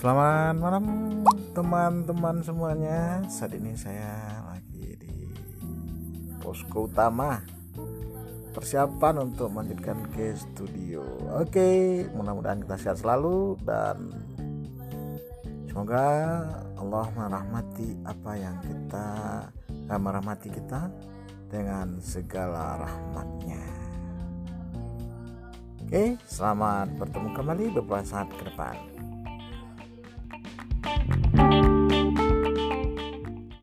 Selamat malam teman-teman semuanya. Saat ini saya lagi di posko utama. Persiapan untuk melanjutkan ke studio. Oke mudah-mudahan kita sehat selalu Dan semoga Allah merahmati apa yang kita eh, Merahmati kita dengan segala rahmatnya. Oke, selamat bertemu kembali beberapa saat ke depan.